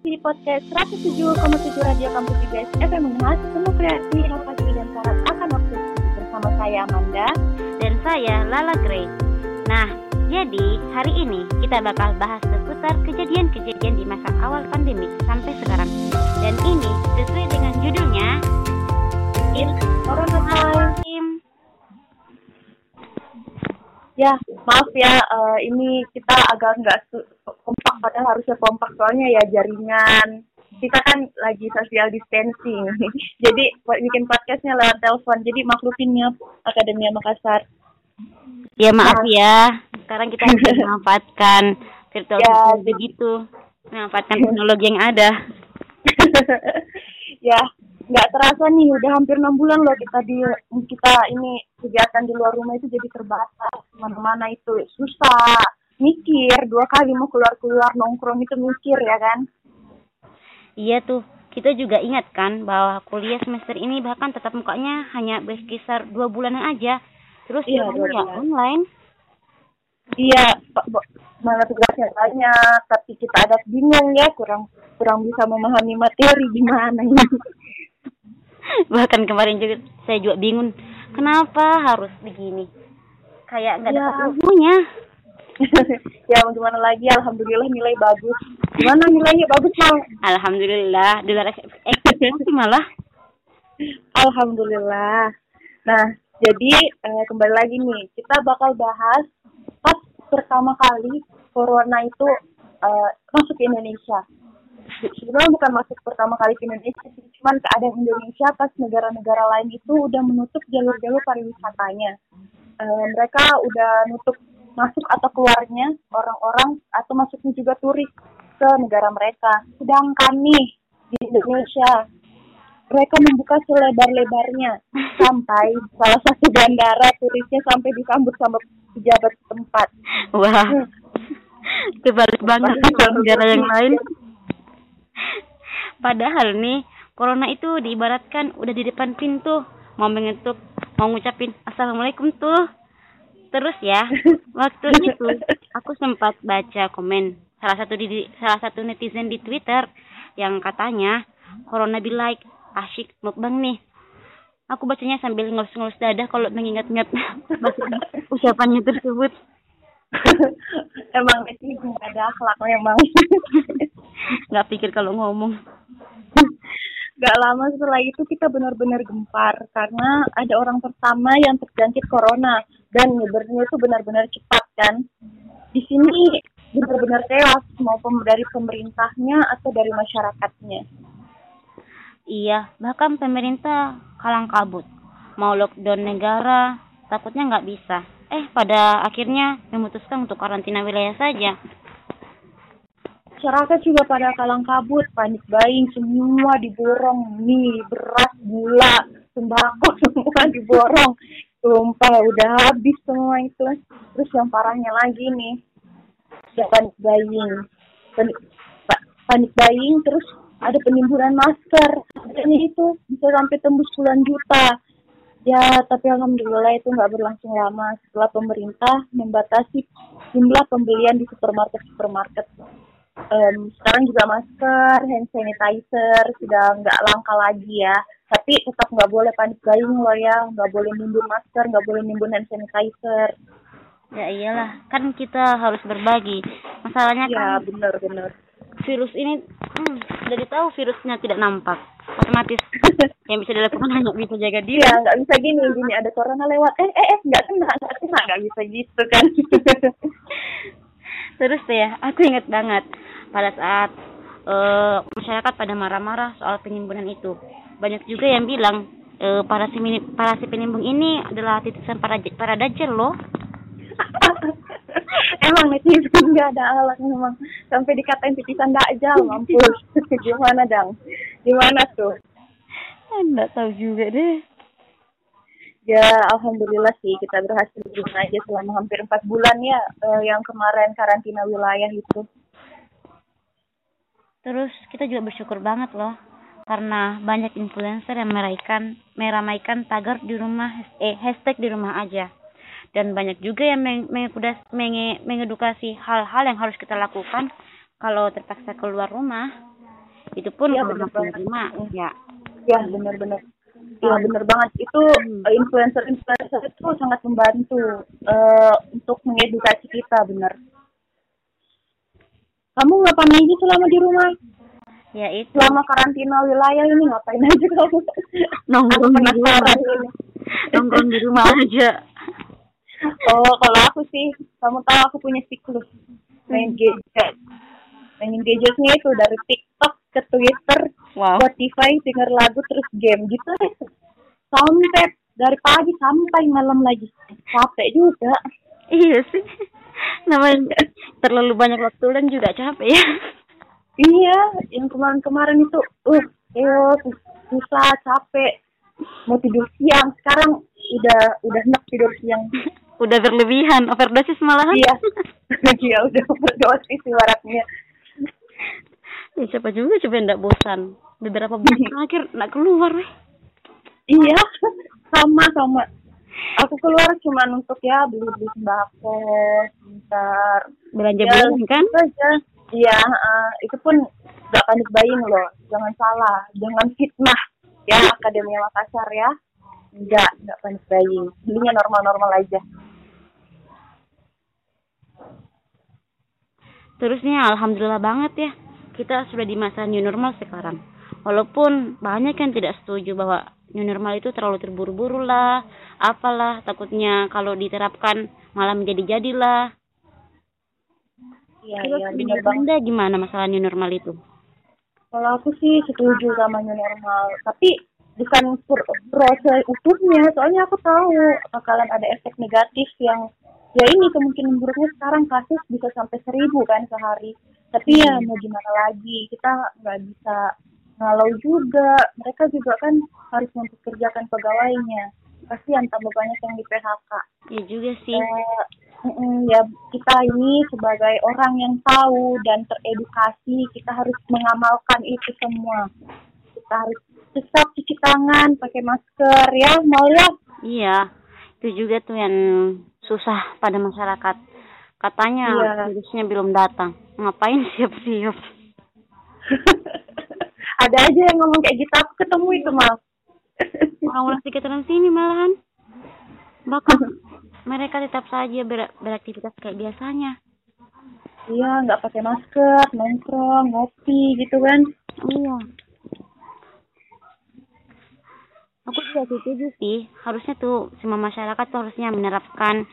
di podcast 107,7 Radio Kampus IBS FM membahas semua kreasi, inovasi, dan syarat akan waktu bersama saya Amanda dan saya Lala Grey. Nah, jadi hari ini kita bakal bahas seputar kejadian-kejadian di masa awal pandemi sampai sekarang. Dan ini sesuai dengan judulnya In Corona Time. Ya, maaf ya, uh, ini kita agak nggak kompak, padahal harusnya kompak soalnya ya jaringan. Kita kan lagi social distancing, jadi bikin podcastnya lewat telepon. Jadi maklufin ya, Akademia Makassar. Ya maaf nah. ya, sekarang kita harus memanfaatkan virtual ya, begitu, memanfaatkan teknologi yang ada. ya, nggak terasa nih udah hampir enam bulan loh kita di kita ini kegiatan di luar rumah itu jadi terbatas. Mana-mana itu susah mikir dua kali mau keluar keluar nongkrong itu mikir ya kan? Iya tuh kita juga ingat kan bahwa kuliah semester ini bahkan tetap mukanya hanya berkisar dua bulanan aja. Terus iya, ya online. Iya mana tugasnya banyak tapi kita ada bingung ya kurang kurang bisa memahami materi gimana ini bahkan kemarin juga saya juga bingung kenapa harus begini? Kayak nggak ada ya. ilmunya. Ya gimana lagi? Alhamdulillah nilai bagus. Gimana nilainya? Bagus mal alhamdulillah. Di luar ekspektasi malah. Alhamdulillah. Nah jadi eh, kembali lagi nih. Kita bakal bahas pas pertama kali corona itu eh, masuk ke Indonesia sebenarnya bukan masuk pertama kali ke Indonesia sih, cuman keadaan Indonesia pas negara-negara lain itu udah menutup jalur-jalur pariwisatanya. E, mereka udah nutup masuk atau keluarnya orang-orang atau masuknya juga turis ke negara mereka. Sedangkan nih di Indonesia mereka membuka selebar-lebarnya sampai salah satu bandara turisnya sampai disambut sama pejabat setempat. Wah. Hmm. Kebalik banget negara yang lain. Padahal nih, corona itu diibaratkan udah di depan pintu, mau mengetuk, mau ngucapin assalamualaikum tuh. Terus ya, waktu itu aku sempat baca komen salah satu di salah satu netizen di Twitter yang katanya corona be like asyik mukbang nih. Aku bacanya sambil ngelus-ngelus dada kalau mengingat-ingat ucapannya tersebut. emang itu ada akhlak memang nggak pikir kalau ngomong Gak lama setelah itu kita benar-benar gempar karena ada orang pertama yang terjangkit corona dan nyebarnya itu benar-benar cepat kan. Di sini benar-benar chaos maupun dari pemerintahnya atau dari masyarakatnya. Iya, bahkan pemerintah kalang kabut. Mau lockdown negara, takutnya nggak bisa. Eh, pada akhirnya memutuskan untuk karantina wilayah saja masyarakat juga pada kalang kabut, panik buying, semua diborong, mie, beras, gula, sembako semua diborong. Sumpah udah habis semua itu. Terus yang parahnya lagi nih, ya panik buying. Panik, panik buying terus ada penimbunan masker. Harganya itu bisa sampai tembus puluhan juta. Ya, tapi alhamdulillah itu nggak berlangsung lama setelah pemerintah membatasi jumlah pembelian di supermarket-supermarket um, sekarang juga masker, hand sanitizer sudah nggak langka lagi ya. Tapi tetap nggak boleh panik buying loh ya, nggak boleh nimbun masker, nggak boleh nimbun hand sanitizer. Ya iyalah, kan kita harus berbagi. Masalahnya ya, kan benar-benar. Virus ini hmm, dari tahu virusnya tidak nampak. Otomatis yang bisa dilakukan hanya bisa jaga diri. Ya, nggak bisa gini, gini ada corona lewat. Eh, eh, eh, nggak kena, nggak kena, nggak bisa gitu kan. Terus ya, aku ingat banget pada saat uh, masyarakat pada marah-marah soal penimbunan itu. Banyak juga yang bilang uh, para si para si penimbun ini adalah titisan para para dajjal loh. Emang netizen nggak ada alat memang sampai dikatain titisan dajjal mampus. Gimana dong? Gimana tuh? Enggak tahu juga deh. Ya, alhamdulillah sih kita berhasil di aja selama hampir empat bulan ya uh, yang kemarin karantina wilayah itu. Terus kita juga bersyukur banget loh karena banyak influencer yang meramaikan meramaikan tagar di rumah eh hashtag di rumah aja dan banyak juga yang meng, meng, mengedukasi hal-hal yang harus kita lakukan kalau terpaksa keluar rumah itu pun Iya, bener masih banget. nerima ya Ya benar-benar. Iya benar banget. Itu eh, influencer-influencer itu sangat membantu eh, untuk mengedukasi kita benar. Kamu ngapain aja selama di rumah? ya itu Selama karantina wilayah ini ngapain aja kamu? nongkrong di rumah nongkrong di rumah aja Oh, kalau aku sih, kamu tahu aku punya siklus main gadget. Mainin gadgetnya itu dari TikTok ke Twitter, wow Spotify, denger lagu terus game gitu. Sampai dari pagi sampai malam lagi. Capek juga. iya sih namanya terlalu banyak waktu dan juga capek ya Iya, yang kemarin-kemarin itu, uh, ayo susah, capek, mau tidur siang. Sekarang udah udah enak tidur siang. udah berlebihan overdosis malahan Iya, iya udah berdosis ibaratnya. ya, siapa juga coba nggak bosan beberapa bulan terakhir nggak keluar weh Iya, sama sama. Aku keluar cuma untuk ya beli beli sembako, sebentar. belanja Ya, bulanan kan aja. Iya, eh, itu pun gak panik buying loh. Jangan salah, jangan fitnah ya Akademi Makassar ya. Enggak, enggak panik buying. Belinya normal-normal aja. Terusnya alhamdulillah banget ya kita sudah di masa new normal sekarang. Walaupun banyak yang tidak setuju bahwa new normal itu terlalu terburu-buru lah, apalah takutnya kalau diterapkan malah menjadi-jadilah. Iya, Kalau iya, di benar. Anda gimana masalah new normal itu? Kalau aku sih setuju sama new normal, tapi bukan pro pro utuhnya. Soalnya aku tahu bakalan ada efek negatif yang ya ini kemungkinan buruknya sekarang kasus bisa sampai seribu kan sehari. Tapi ya mau gimana lagi, kita nggak bisa ngalau juga. Mereka juga kan harus mempekerjakan pegawainya. Kasihan tambah banyak yang di PHK. Ya juga sih. Eh, mm, ya kita ini sebagai orang yang tahu dan teredukasi kita harus mengamalkan itu semua kita harus tetap cuci tangan pakai masker ya mau ya Iya. Itu juga tuh yang susah pada masyarakat. Katanya Iya. virusnya belum datang. Ngapain siap-siap? ada aja yang ngomong kayak gitu aku ketemu itu mal Orang-orang sekitaran sini malahan. Bahkan mereka tetap saja ber- beraktivitas kayak biasanya. iya nggak pakai masker nongkrong ngopi gitu kan Iya. Aku juga setuju sih. Harusnya tuh semua masyarakat tuh harusnya menerapkan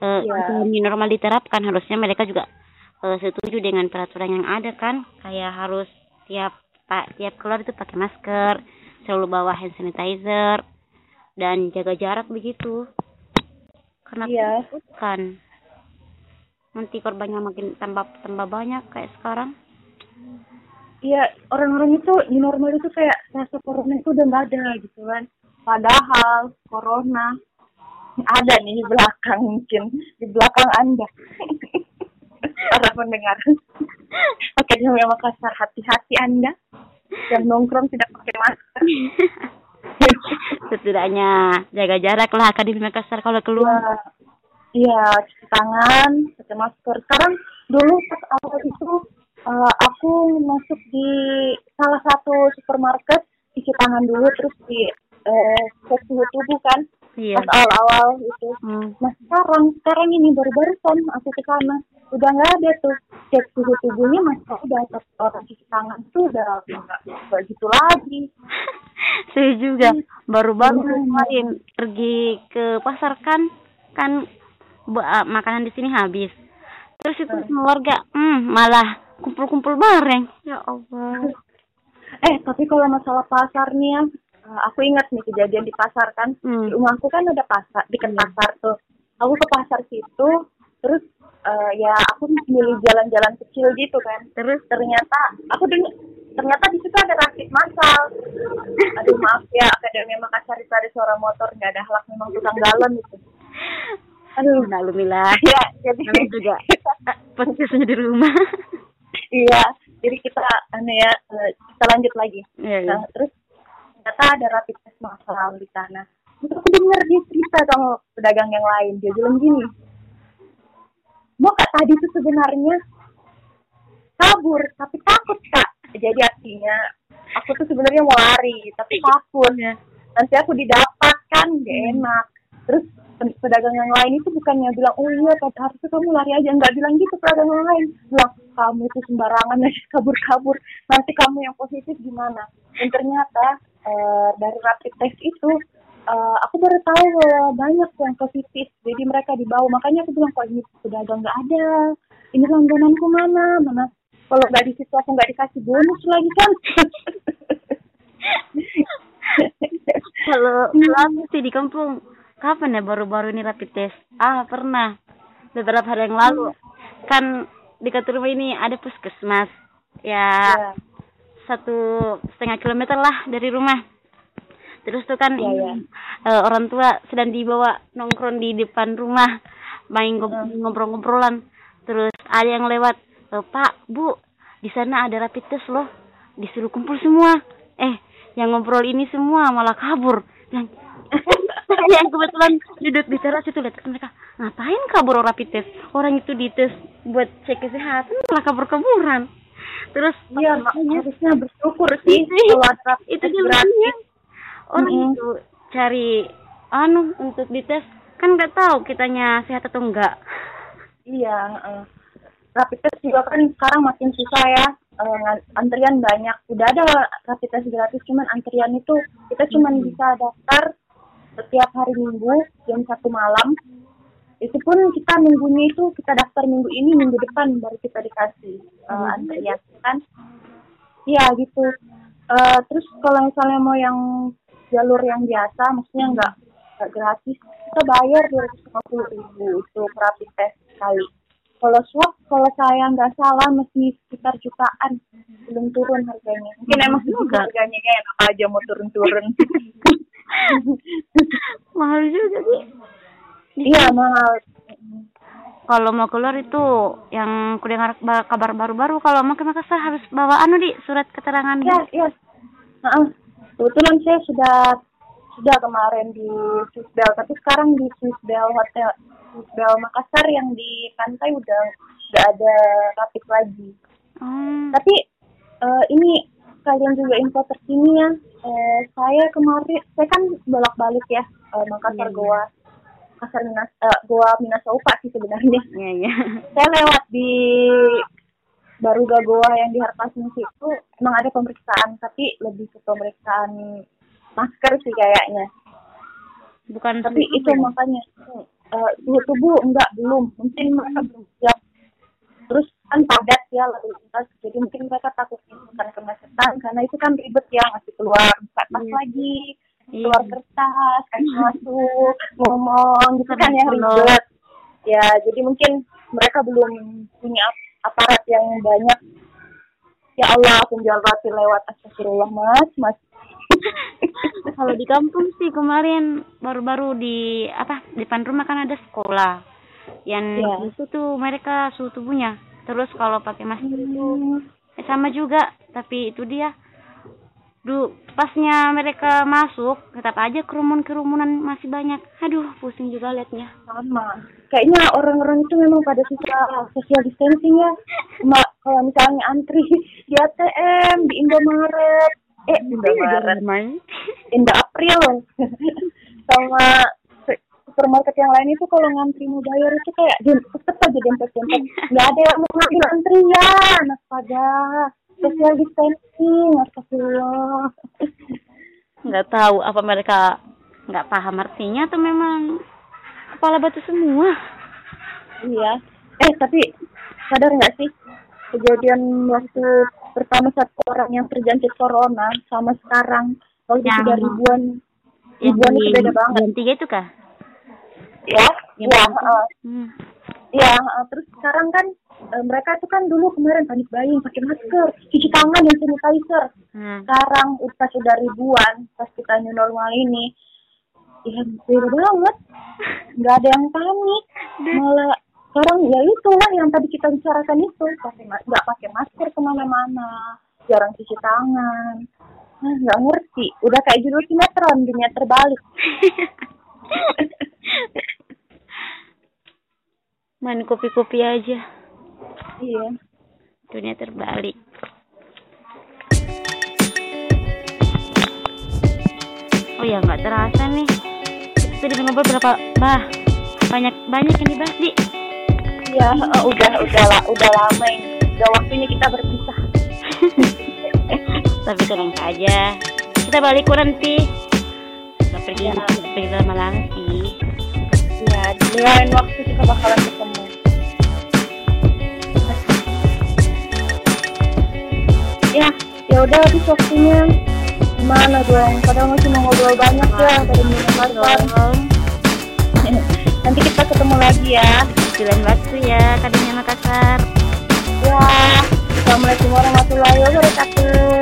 eh Iya. sebelum new normal diterapkan harusnya mereka juga eh, setuju dengan peraturan yang ada kan. Kayak harus tiap pak tiap keluar itu pakai masker, selalu bawa hand sanitizer dan jaga jarak begitu. Karena Iya. kan nanti korbannya makin tambah tambah banyak kayak sekarang. Iya, orang-orang itu di normal itu kayak rasa corona itu udah nggak ada gitu kan. Padahal corona ada nih di belakang mungkin di belakang anda. Para pendengar. Oke, dia Makassar hati-hati anda yang nongkrong tidak pakai masker. Setidaknya jaga jarak lah Akademi Makassar kalau keluar. Iya, iya, cuci tangan, pakai masker. Sekarang dulu pas awal itu eh, aku masuk di salah satu supermarket cuci tangan dulu terus di eh, cek suhu tubuh kan Iya. pas awal-awal itu. Hmm. Nah sekarang sekarang ini baru-baru kan aku ke sana udah nggak ada tuh cek suhu tubuhnya masih udah tapi orang cuci tangan tuh udah nggak gitu lagi. Saya juga baru-baru Iya. kemarin pergi ke pasar kan kan makanan di sini habis. Terus itu Hmm. keluarga, hmm, malah kumpul-kumpul bareng. Ya Allah. Eh tapi kalau masalah pasar nih ya, eh, aku ingat nih kejadian di pasar kan. Hmm. Di rumahku kan ada pasar, dekat pasar tuh. Aku ke pasar situ, ya aku milih jalan-jalan kecil gitu kan. Terus Ternyata aku dengar ternyata di situ ada rakit massal. Aduh maaf ya, Akademi Makassar itu ada suara motor, nggak ada halak memang tukang galon itu. Aduh, Alhamdulillah. ya jadi Namanya juga eh, podcastnya di rumah. iya, jadi kita aneh ya, eh, kita lanjut lagi. Iya, iya. Nah, terus ternyata ada rapid test massal di sana. Terus aku dengar dia cerita sama pedagang yang lain. Dia bilang gini, mau kak tadi tuh sebenarnya. Kabur, tapi takut kak. Jadi hati tadinya aku tuh sebenarnya mau lari tapi takut. Iya. nanti aku didapatkan gak enak. Terus pe- pedagang yang lain itu bukannya bilang oh iya tapi harusnya kamu lari aja. Nggak bilang gitu pedagang yang lain. Bilang kamu itu sembarangan aja kabur-kabur. Nanti kamu yang positif gimana? Dan ternyata eh, dari rapid test itu eh, aku baru tahu bahwa banyak yang positif jadi mereka dibawa makanya aku bilang kok ini pedagang nggak ada ini langgananku mana mana kalau nggak di situ aku nggak dikasih bonus lagi kan Kalau aku sih di kampung, kapan ya baru-baru ini rapid test? Ah, pernah. Beberapa hari yang lalu. Kan dekat rumah ini ada puskesmas. Ya, ya. satu setengah kilometer lah dari rumah. Terus tuh kan Iya, iya. eh, orang tua sedang dibawa nongkrong di depan rumah, main ngob- ngobrol-ngobrolan. Terus ada yang lewat, "Eh, Pak, Bu, di sana ada rapid test loh. Disuruh kumpul semua. Eh, yang ngobrol ini semua malah kabur. Yang yang kebetulan duduk di teras itu lihat mereka ngapain kabur rapid test orang itu dites buat cek kesehatan malah kabur kaburan terus mak- makanya harusnya bersyukur sih Iya, kalau ada rapid itu test gratis. Orang Mm-mm. itu cari anu untuk dites kan nggak tahu kitanya sehat atau enggak Iya, heeh. rapid test juga kan sekarang makin susah ya. Ngan- antrian banyak. Udah ada rapid test gratis, cuman antrian itu kita cuman bisa daftar setiap hari Minggu jam satu malam. Itu pun kita minggunya itu kita daftar minggu ini, minggu depan baru kita dikasih eh, antrian kan. Iya gitu. Eh, terus kalau misalnya mau yang jalur yang biasa, maksudnya nggak nggak gratis, kita bayar dua ratus lima puluh ribu itu rapid test sekali. Kalau swab, kalau saya nggak salah masih sekitar jutaan, belum turun harganya. Mungkin emang juga. harganya kayak enak aja mau turun-turun. mahal juga sih iya mahal. kalau mau keluar itu yang ku dengar ba- kabar baru-baru kalau mau ke Makassar harus bawa anu di surat keterangan Iya, iya. Heeh. Kebetulan saya sudah sudah kemarin di Swissbell, tapi sekarang di Swissbell Hotel Swissbell Makassar yang di pantai udah nggak ada rapid lagi. Hmm. Tapi eh, ini kalian juga info terkini ya. Eh, saya kemarin, saya kan bolak-balik ya eh, Makassar iya. Goa, Makassar Minas, eh, Goa Minasaupa sih sebenarnya. Iya, iya. Saya lewat di Baruga Goa yang di Harpasmus itu emang ada pemeriksaan, tapi lebih ke pemeriksaan masker sih kayaknya. Bukan Tapi itu ya? makanya suhu tubuh enggak belum, mungkin mereka belum siap. Terus kan padat ya lalu lintas, jadi mungkin mereka takut bukan kemacetan karena itu kan ribet ya masih keluar buka tas Iya. lagi, Iya. keluar kertas, kasih masuk, ngomong gitu kan yang Kalau- ribet. Ya jadi mungkin mereka belum punya ap- aparat yang banyak. Ya Allah, penjual roti lewat astagfirullah mas, mas. Kalau di kampung sih kemarin baru-baru di apa depan rumah kan ada sekolah. Yang Iya. itu tuh mereka suhu tubuhnya. Terus kalau pakai masker itu Hmm. eh, sama juga, tapi itu dia. Du, pasnya mereka masuk, tetap aja kerumun-kerumunan masih banyak. Aduh, pusing juga liatnya. sama. Kayaknya orang-orang itu memang pada suka social distancing ya. Cuma kalau misalnya antri di ATM di Indomaret. Eh Indomaret main. Indo April. Sama supermarket yang lain itu kalau ngantri mau bayar itu kayak tetep aja dempet-dempet nggak ada yang mau ngambil antrian astaga. Social distancing astagfirullah Nggak tahu apa mereka nggak paham artinya atau memang kepala batu semua. Iya. Eh tapi sadar nggak sih kejadian waktu pertama satu orang yang terjangkit corona sama sekarang waktu Yang- sudah ribuan ribuan itu beda banget. yang tiga itu kah? Ya, ya, di- heeh. Hmm. Ya. heeh. Terus sekarang kan eh, mereka itu kan dulu kemarin panik buying pakai masker, cuci tangan dan sanitizer. Hmm. Sekarang pas sudah ribuan pas kita new normal ini, ya beda banget. Nggak ada yang panik, malah sekarang ya itulah yang tadi kita bicarakan itu pakai nggak pakai masker ke mana-mana jarang cuci tangan nah, nggak ngerti udah kayak judul sinetron dunia terbalik main kopi-kopi aja. Iya. Dunia terbalik. Oh ya nggak terasa nih. Kita udah ngobrol berapa? Bah banyak banyak ini bah di. Iya, oh, udah udah lah udah lama ini. Udah waktunya kita berpisah. Tapi tenang aja kita balik nanti iya. kita pergi ya. pergi lama lama sih ya di waktu kita bakalan ketemu. Ya, ya udah habis waktunya. Gimana dong? Padahal masih mau ngobrol banyak ya dari. Dong. Nanti kita ketemu lagi ya. Di lain waktu ya, kadangnya Makassar. Ya, Assalamualaikum warahmatullahi wabarakatuh.